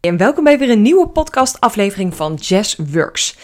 En welkom bij weer een nieuwe podcast-aflevering van Jazz Works.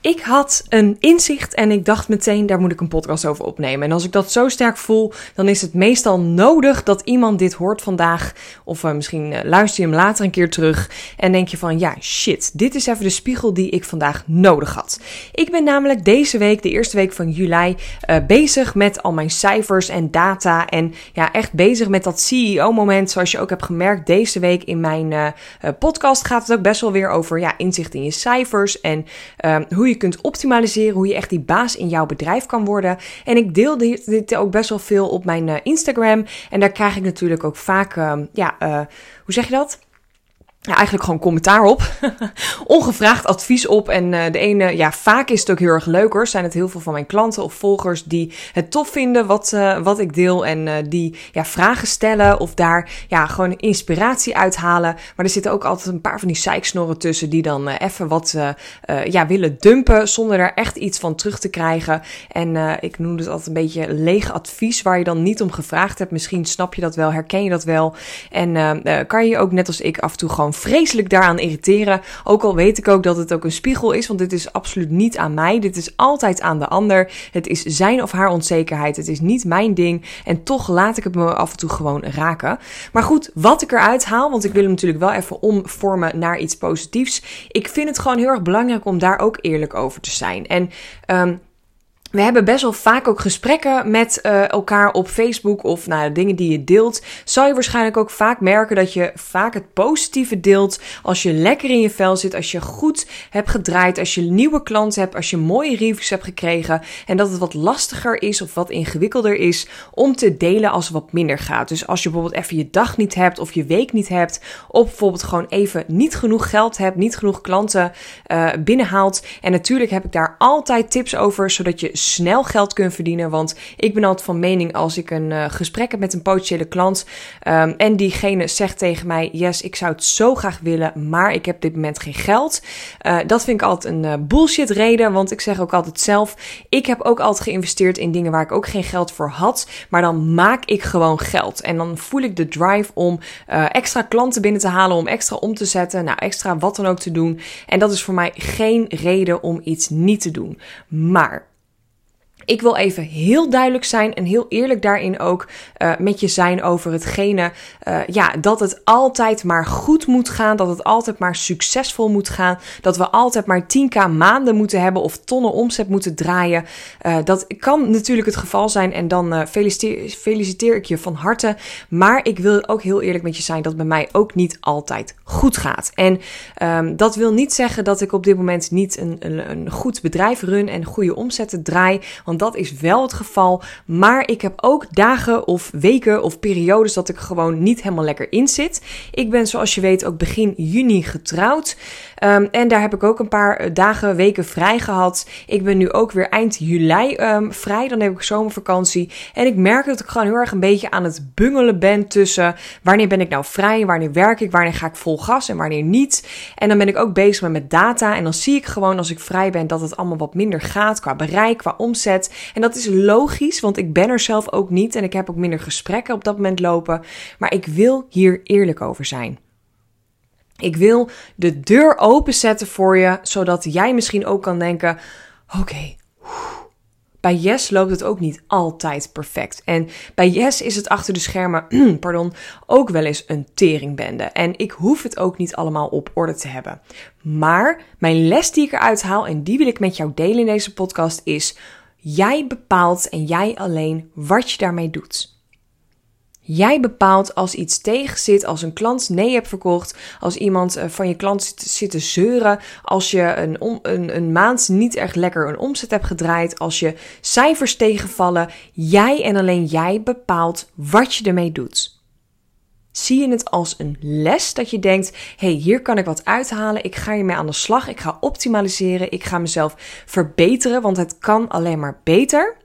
Ik had een inzicht en ik dacht meteen, daar moet ik een podcast over opnemen. En als ik dat zo sterk voel, dan is het meestal nodig dat iemand dit hoort vandaag. Of uh, misschien uh, luister je hem later een keer terug en denk je van, ja shit, dit is even de spiegel die ik vandaag nodig had. Ik ben namelijk deze week, de eerste week van juli, uh, bezig met al mijn cijfers en data. En ja, echt bezig met dat CEO-moment. Zoals je ook hebt gemerkt, deze week in mijn podcast gaat het ook best wel weer over ja, inzicht in je cijfers en hoe je kunt optimaliseren, hoe je echt die baas in jouw bedrijf kan worden. En ik deel dit, dit ook best wel veel op mijn uh, Instagram. En daar krijg ik natuurlijk ook vaak, uh, ja, uh, hoe zeg je dat? Ja, eigenlijk gewoon commentaar op. Ongevraagd advies op. En uh, de ene, ja, vaak is het ook heel erg leuk hoor. Zijn het heel veel van mijn klanten of volgers die het tof vinden wat, uh, wat ik deel. En uh, die ja, vragen stellen of daar ja, gewoon inspiratie uithalen. Maar er zitten ook altijd een paar van die zeiksnorren tussen die dan even wat ja, willen dumpen. Zonder daar echt iets van terug te krijgen. En ik noem het altijd een beetje leeg advies waar je dan niet om gevraagd hebt. Misschien snap je dat wel, herken je dat wel. En kan je ook net als ik af en toe gewoon vreselijk daaraan irriteren. Ook al weet ik ook dat het ook een spiegel is, want dit is absoluut niet aan mij. Dit is altijd aan de ander. Het is zijn of haar onzekerheid. Het is niet mijn ding. En toch laat ik het me af en toe gewoon raken. Maar goed, wat ik eruit haal, want ik wil hem natuurlijk wel even omvormen naar iets positiefs. Ik vind het gewoon heel erg belangrijk om daar ook eerlijk over te zijn. En um, we hebben best wel vaak ook gesprekken met uh, elkaar op Facebook of nou, dingen die je deelt. Zal je waarschijnlijk ook vaak merken dat je vaak het positieve deelt. Als je lekker in je vel zit, als je goed hebt gedraaid, als je nieuwe klanten hebt, als je mooie reviews hebt gekregen. En dat het wat lastiger is of wat ingewikkelder is om te delen als het wat minder gaat. Dus als je bijvoorbeeld even je dag niet hebt of je week niet hebt. Of bijvoorbeeld gewoon even niet genoeg geld hebt, niet genoeg klanten uh, binnenhaalt. En natuurlijk heb ik daar altijd tips over, zodat je snel geld kunt verdienen. Want ik ben altijd van mening als ik een uh, gesprek heb met een potentiële klant um, en diegene zegt tegen mij: Yes, ik zou het zo graag willen, maar ik heb op dit moment geen geld. Uh, dat vind ik altijd een uh, bullshit reden, want ik zeg ook altijd zelf: ik heb ook altijd geïnvesteerd in dingen waar ik ook geen geld voor had, maar dan maak ik gewoon geld. En dan voel ik de drive om extra klanten binnen te halen, om extra om te zetten, nou extra wat dan ook te doen. En dat is voor mij geen reden om iets niet te doen. Maar ik wil even heel duidelijk zijn en heel eerlijk daarin ook uh, met je zijn over hetgene, uh, ja, dat het altijd maar goed moet gaan, dat het altijd maar succesvol moet gaan, dat we altijd maar 10k maanden moeten hebben of tonnen omzet moeten draaien. Uh, dat kan natuurlijk het geval zijn en dan feliciteer, feliciteer ik je van harte. Maar ik wil ook heel eerlijk met je zijn dat bij mij ook niet altijd goed gaat. En um, dat wil niet zeggen dat ik op dit moment niet een, een, een goed bedrijf run en goede omzetten draai. Want dat is wel het geval. Maar ik heb ook dagen of weken of periodes dat ik gewoon niet helemaal lekker in zit. Ik ben zoals je weet ook begin juni getrouwd. Um, en daar heb ik ook een paar eh, dagen, weken vrij gehad. Ik ben nu ook weer eind juli um, vrij. Dan heb ik zomervakantie. En ik merk dat ik gewoon heel erg een beetje aan het bungelen ben tussen wanneer ben ik nou vrij, wanneer werk ik, wanneer ga ik vol gas en wanneer niet. En dan ben ik ook bezig met data. En dan zie ik gewoon als ik vrij ben dat het allemaal wat minder gaat qua bereik, qua omzet. En dat is logisch, want ik ben er zelf ook niet en ik heb ook minder gesprekken op dat moment lopen. Maar ik wil hier eerlijk over zijn. Ik wil de deur openzetten voor je, zodat jij misschien ook kan denken: oké, bij Yes loopt het ook niet altijd perfect. En bij Yes is het achter de schermen, pardon, ook wel eens een teringbende. En ik hoef het ook niet allemaal op orde te hebben. Maar mijn les die ik eruit haal, en die wil ik met jou delen in deze podcast, is Jij bepaalt en jij alleen wat je daarmee doet. Jij bepaalt als iets tegenzit, als een klant nee hebt verkocht, als iemand eh, van je klant zit te zeuren, als je een, een, een maand niet echt lekker een omzet hebt gedraaid, als je cijfers tegenvallen. Jij en alleen jij bepaalt wat je ermee doet. Zie je het als een les dat je denkt: hey, hier kan ik wat uithalen. Ik ga hiermee aan de slag. Ik ga optimaliseren. Ik ga mezelf verbeteren, want het kan alleen maar beter.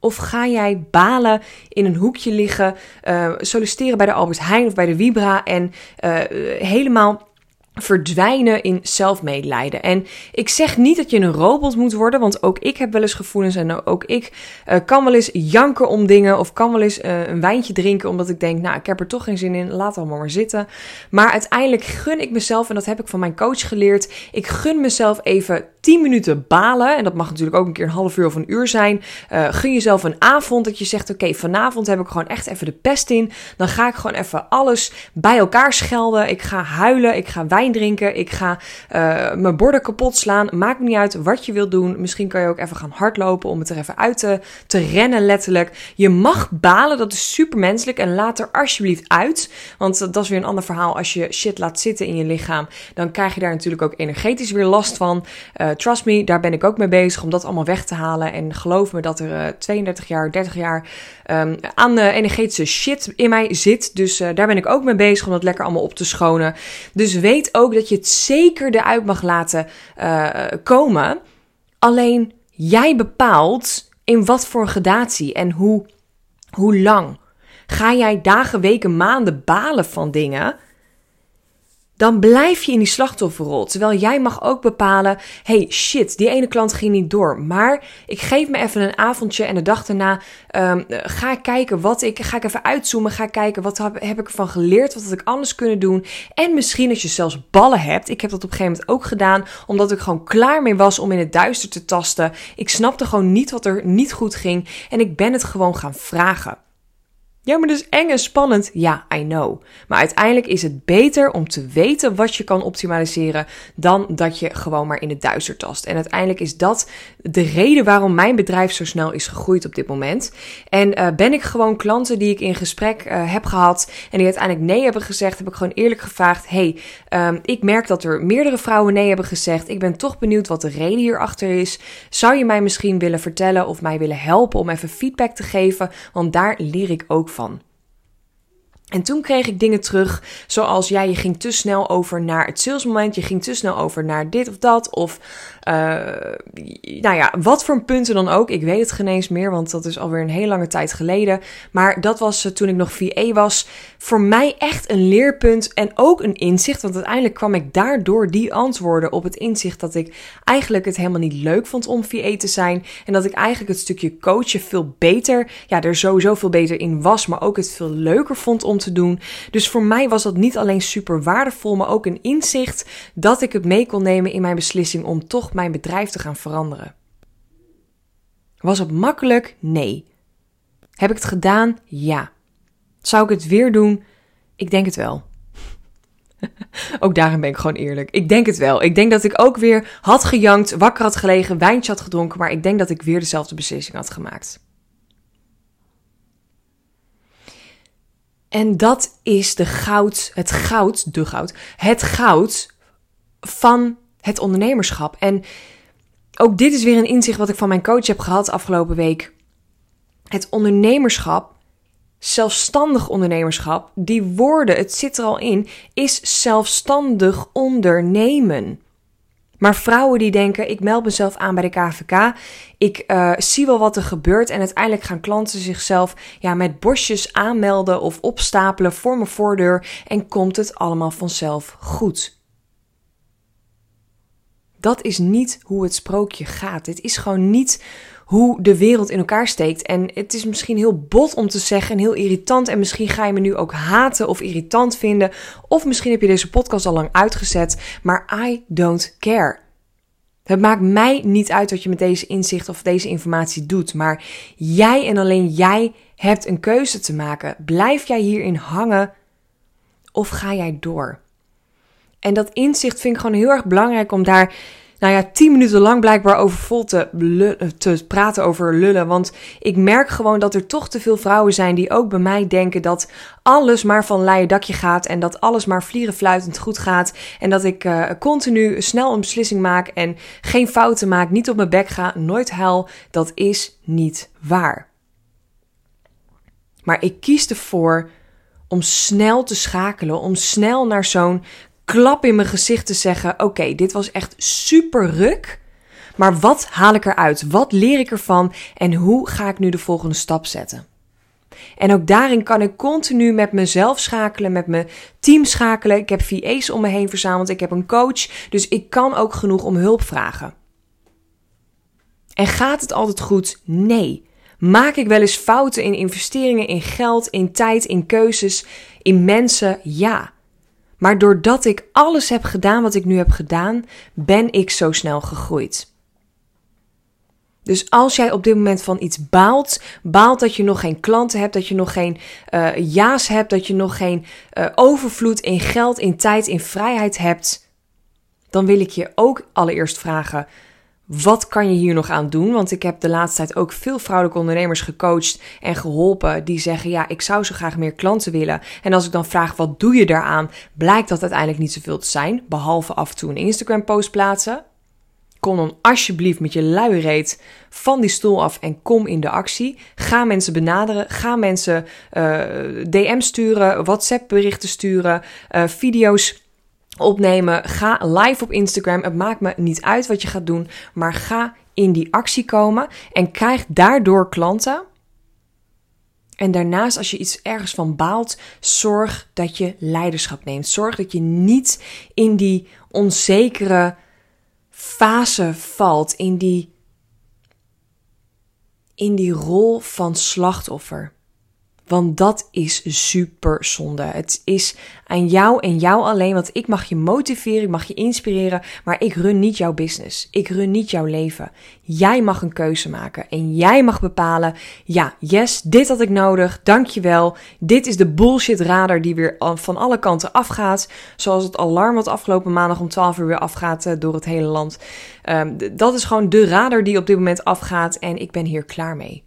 Of ga jij balen in een hoekje liggen, uh, solliciteren bij de Albert Heijn of bij de Vibra en uh, helemaal verdwijnen in zelfmedelijden. En ik zeg niet dat je een robot moet worden, want ook ik heb wel eens gevoelens en ook ik uh, kan wel eens janken om dingen of kan wel eens uh, een wijntje drinken omdat ik denk, nou, ik heb er toch geen zin in, laat allemaal maar zitten. Maar uiteindelijk gun ik mezelf, en dat heb ik van mijn coach geleerd, ik gun mezelf even 10 minuten balen. En dat mag natuurlijk ook een keer een half uur of een uur zijn. Uh, gun jezelf een avond dat je zegt: Oké, vanavond heb ik gewoon echt even de pest in. Dan ga ik gewoon even alles bij elkaar schelden. Ik ga huilen. Ik ga drinken. Ik ga uh, mijn borden kapot slaan. Maakt niet uit wat je wilt doen. Misschien kan je ook even gaan hardlopen om het er even uit te, te rennen, letterlijk. Je mag balen. Dat is super menselijk. En laat er alsjeblieft uit. Want dat is weer een ander verhaal. Als je shit laat zitten in je lichaam, dan krijg je daar natuurlijk ook energetisch weer last van. Uh, trust me, daar ben ik ook mee bezig om dat allemaal weg te halen. En geloof me dat er uh, 32 jaar, 30 jaar um, aan uh, energetische shit in mij zit. Dus daar ben ik ook mee bezig om dat lekker allemaal op te schonen. Dus weet ook dat je het zeker eruit mag laten uh, komen. Alleen jij bepaalt in wat voor gradatie en hoe, hoe lang. Ga jij dagen, weken, maanden balen van dingen? Dan blijf je in die slachtofferrol. Terwijl jij mag ook bepalen: hey shit, die ene klant ging niet door. Maar ik geef me even een avondje en de dag daarna um, ga ik kijken wat ik. Ga ik even uitzoomen. Ga kijken wat heb, heb ik ervan geleerd. Wat had ik anders kunnen doen. En misschien als je zelfs ballen hebt. Ik heb dat op een gegeven moment ook gedaan. Omdat ik gewoon klaar mee was om in het duister te tasten. Ik snapte gewoon niet wat er niet goed ging. En ik ben het gewoon gaan vragen. Ja, maar dus eng en spannend. Ja, I know. Maar uiteindelijk is het beter om te weten wat je kan optimaliseren dan dat je gewoon maar in het duister tast. En uiteindelijk is dat de reden waarom mijn bedrijf zo snel is gegroeid op dit moment. En uh, ben ik gewoon klanten die ik in gesprek uh, heb gehad en die uiteindelijk nee hebben gezegd, heb ik gewoon eerlijk gevraagd: hey, um, ik merk dat er meerdere vrouwen nee hebben gezegd. Ik ben toch benieuwd wat de reden hierachter is. Zou je mij misschien willen vertellen of mij willen helpen om even feedback te geven? Want daar leer ik ook van. En toen kreeg ik dingen terug, zoals ja, je ging te snel over naar het salesmoment, je ging te snel over naar dit of dat, of uh, nou ja, wat voor punten dan ook. Ik weet het geen meer, want dat is alweer een hele lange tijd geleden. Maar dat was uh, toen ik nog VA was, voor mij echt een leerpunt en ook een inzicht, want uiteindelijk kwam ik daardoor die antwoorden op het inzicht dat ik eigenlijk het helemaal niet leuk vond om VA te zijn en dat ik eigenlijk het stukje coachen veel beter, ja, er sowieso veel beter in was, maar ook het veel leuker vond om te doen. Dus voor mij was dat niet alleen super waardevol, maar ook een inzicht dat ik het mee kon nemen in mijn beslissing om toch mijn bedrijf te gaan veranderen. Was het makkelijk? Nee. Heb ik het gedaan? Ja. Zou ik het weer doen? Ik denk het wel. ook daarin ben ik gewoon eerlijk. Ik denk het wel. Ik denk dat ik ook weer had gejankt, wakker had gelegen, wijntje had gedronken, maar ik denk dat ik weer dezelfde beslissing had gemaakt. En dat is de goud, het goud, de goud, het goud van het ondernemerschap. En ook dit is weer een inzicht wat ik van mijn coach heb gehad afgelopen week. Het ondernemerschap, zelfstandig ondernemerschap, die woorden, het zit er al in, is zelfstandig ondernemen. Maar vrouwen die denken, ik meld mezelf aan bij de KVK, ik uh, zie wel wat er gebeurt en uiteindelijk gaan klanten zichzelf ja, met bosjes aanmelden of opstapelen voor mijn voordeur en komt het allemaal vanzelf goed. Dat is niet hoe het sprookje gaat. Het is gewoon niet hoe de wereld in elkaar steekt. En het is misschien heel bot om te zeggen en heel irritant. En misschien ga je me nu ook haten of irritant vinden. Of misschien heb je deze podcast al lang uitgezet. Maar I don't care. Het maakt mij niet uit wat je met deze inzicht of deze informatie doet. Maar jij en alleen jij hebt een keuze te maken. Blijf jij hierin hangen of ga jij door? En dat inzicht vind ik gewoon heel erg belangrijk om daar, nou ja, tien minuten lang blijkbaar over vol te, te praten over lullen. Want ik merk gewoon dat er toch te veel vrouwen zijn die ook bij mij denken dat alles maar van leien dakje gaat. En dat alles maar vlierenfluitend goed gaat. En dat ik uh, continu snel een beslissing maak en geen fouten maak, niet op mijn bek ga, nooit huil. Dat is niet waar. Maar ik kies ervoor om snel te schakelen, om snel naar zo'n klap in mijn gezicht te zeggen: Oké, dit was echt super ruk. Maar wat haal ik eruit? Wat leer ik ervan? En hoe ga ik nu de volgende stap zetten? En ook daarin kan ik continu met mezelf schakelen, met mijn team schakelen. Ik heb VA's om me heen verzameld, ik heb een coach, dus ik kan ook genoeg om hulp vragen. En gaat het altijd goed? Nee. Maak ik wel eens fouten in investeringen, in geld, in tijd, in keuzes, in mensen? Ja. Maar doordat ik alles heb gedaan wat ik nu heb gedaan, ben ik zo snel gegroeid. Dus als jij op dit moment van iets baalt, baalt dat je nog geen klanten hebt, dat je nog geen uh, ja's hebt, dat je nog geen uh, overvloed in geld, in tijd, in vrijheid hebt, dan wil ik je ook allereerst vragen: wat kan je hier nog aan doen? Want ik heb de laatste tijd ook veel vrouwelijke ondernemers gecoacht en geholpen die zeggen: Ja, ik zou zo graag meer klanten willen. En als ik dan vraag: Wat doe je daaraan? Blijkt dat uiteindelijk niet zoveel te zijn, behalve af en toe een Instagram-post plaatsen. Kom dan alsjeblieft met je luie reet van die stoel af en kom in de actie. Ga mensen benaderen. Ga mensen uh, DM sturen, WhatsApp berichten sturen, uh, video's opnemen. Ga live op Instagram. Het maakt me niet uit wat je gaat doen, maar ga in die actie komen en krijg daardoor klanten. En daarnaast, als je iets ergens van baalt, zorg dat je leiderschap neemt. Zorg dat je niet in die onzekere fase valt, in die, in die rol van slachtoffer. Want dat is super zonde. Het is aan jou en jou alleen. Want ik mag je motiveren, ik mag je inspireren. Maar ik run niet jouw business. Ik run niet jouw leven. Jij mag een keuze maken. En jij mag bepalen: ja, yes, dit had ik nodig. Dankjewel. Dit is de bullshit radar die weer van alle kanten afgaat. Zoals het alarm wat afgelopen maandag om 12 uur weer afgaat eh, door het hele land. Um, dat is gewoon de radar die op dit moment afgaat. En ik ben hier klaar mee.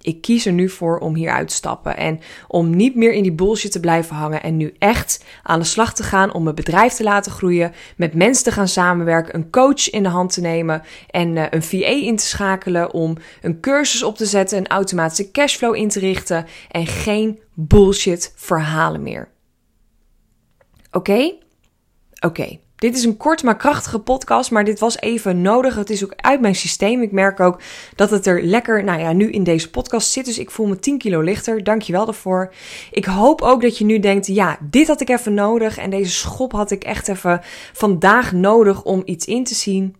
Ik kies er nu voor om hier uit te stappen en om niet meer in die bullshit te blijven hangen en nu echt aan de slag te gaan om mijn bedrijf te laten groeien, met mensen te gaan samenwerken, een coach in de hand te nemen en uh, een VA in te schakelen om een cursus op te zetten, een automatische cashflow in te richten en geen bullshit verhalen meer. Oké? Oké. Dit is een kort maar krachtige podcast, maar dit was even nodig. Het is ook uit mijn systeem. Ik merk ook dat het er lekker, nou ja, nu in deze podcast zit. Dus ik voel me 10 kilo lichter. Dankjewel daarvoor. Ik hoop ook dat je nu denkt, ja, dit had ik even nodig. En deze schop had ik echt even vandaag nodig om iets in te zien.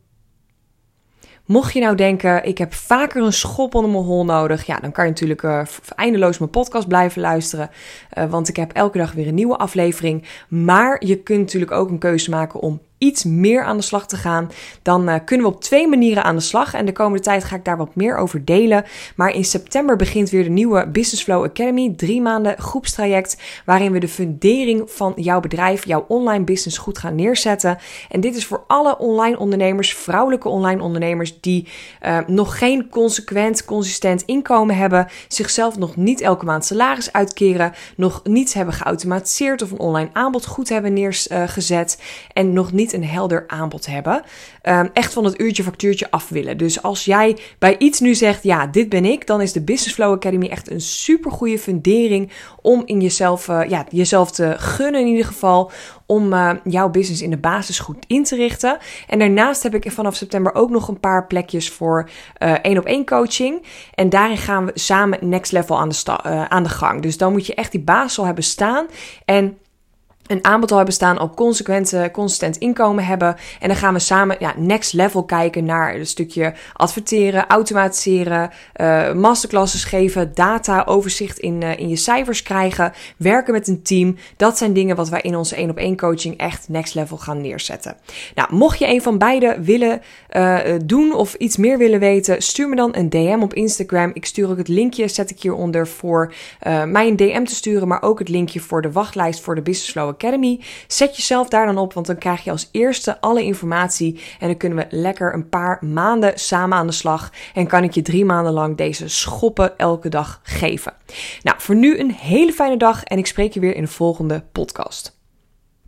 Mocht je nou denken, ik heb vaker een schop onder mijn hol nodig, ja, dan kan je natuurlijk uh, eindeloos mijn podcast blijven luisteren. Uh, want ik heb elke dag weer een nieuwe aflevering. Maar je kunt natuurlijk ook een keuze maken om iets meer aan de slag te gaan, dan uh, kunnen we op twee manieren aan de slag. En de komende tijd ga ik daar wat meer over delen. Maar in september begint weer de nieuwe Business Flow Academy. Drie maanden groepstraject waarin we de fundering van jouw bedrijf, jouw online business goed gaan neerzetten. En dit is voor alle online ondernemers, vrouwelijke online ondernemers die uh, nog geen consequent, consistent inkomen hebben, zichzelf nog niet elke maand salaris uitkeren, nog niets hebben geautomatiseerd of een online aanbod goed hebben neergezet en nog niet een helder aanbod hebben. Um, echt van het uurtje factuurtje af willen. Dus als jij bij iets nu zegt, ja, dit ben ik, dan is de Business Flow Academy echt een super goede fundering om in jezelf, uh, ja, jezelf te gunnen in ieder geval. Om uh, jouw business in de basis goed in te richten. En daarnaast heb ik vanaf september ook nog een paar plekjes voor één op één coaching. En daarin gaan we samen next level aan de, aan de gang. Dus dan moet je echt die basis al hebben staan. En een aanbod al hebben staan, al consequent, consistent inkomen hebben. En dan gaan we samen ja, next level kijken naar een stukje adverteren, automatiseren, uh, masterclasses geven, data, overzicht in, uh, in je cijfers krijgen, werken met een team. Dat zijn dingen wat wij in onze 1 op 1 coaching echt next level gaan neerzetten. Nou, mocht je een van beide willen uh, doen of iets meer willen weten, stuur me dan een DM op Instagram. Ik stuur ook het linkje, zet ik hieronder voor mij een DM te sturen, maar ook het linkje voor de wachtlijst voor de Business Flow Zet jezelf daar dan op, want dan krijg je als eerste alle informatie. En dan kunnen we lekker een paar maanden samen aan de slag. En kan ik je drie maanden lang deze schoppen elke dag geven. Nou, voor nu een hele fijne dag en ik spreek je weer in de volgende podcast.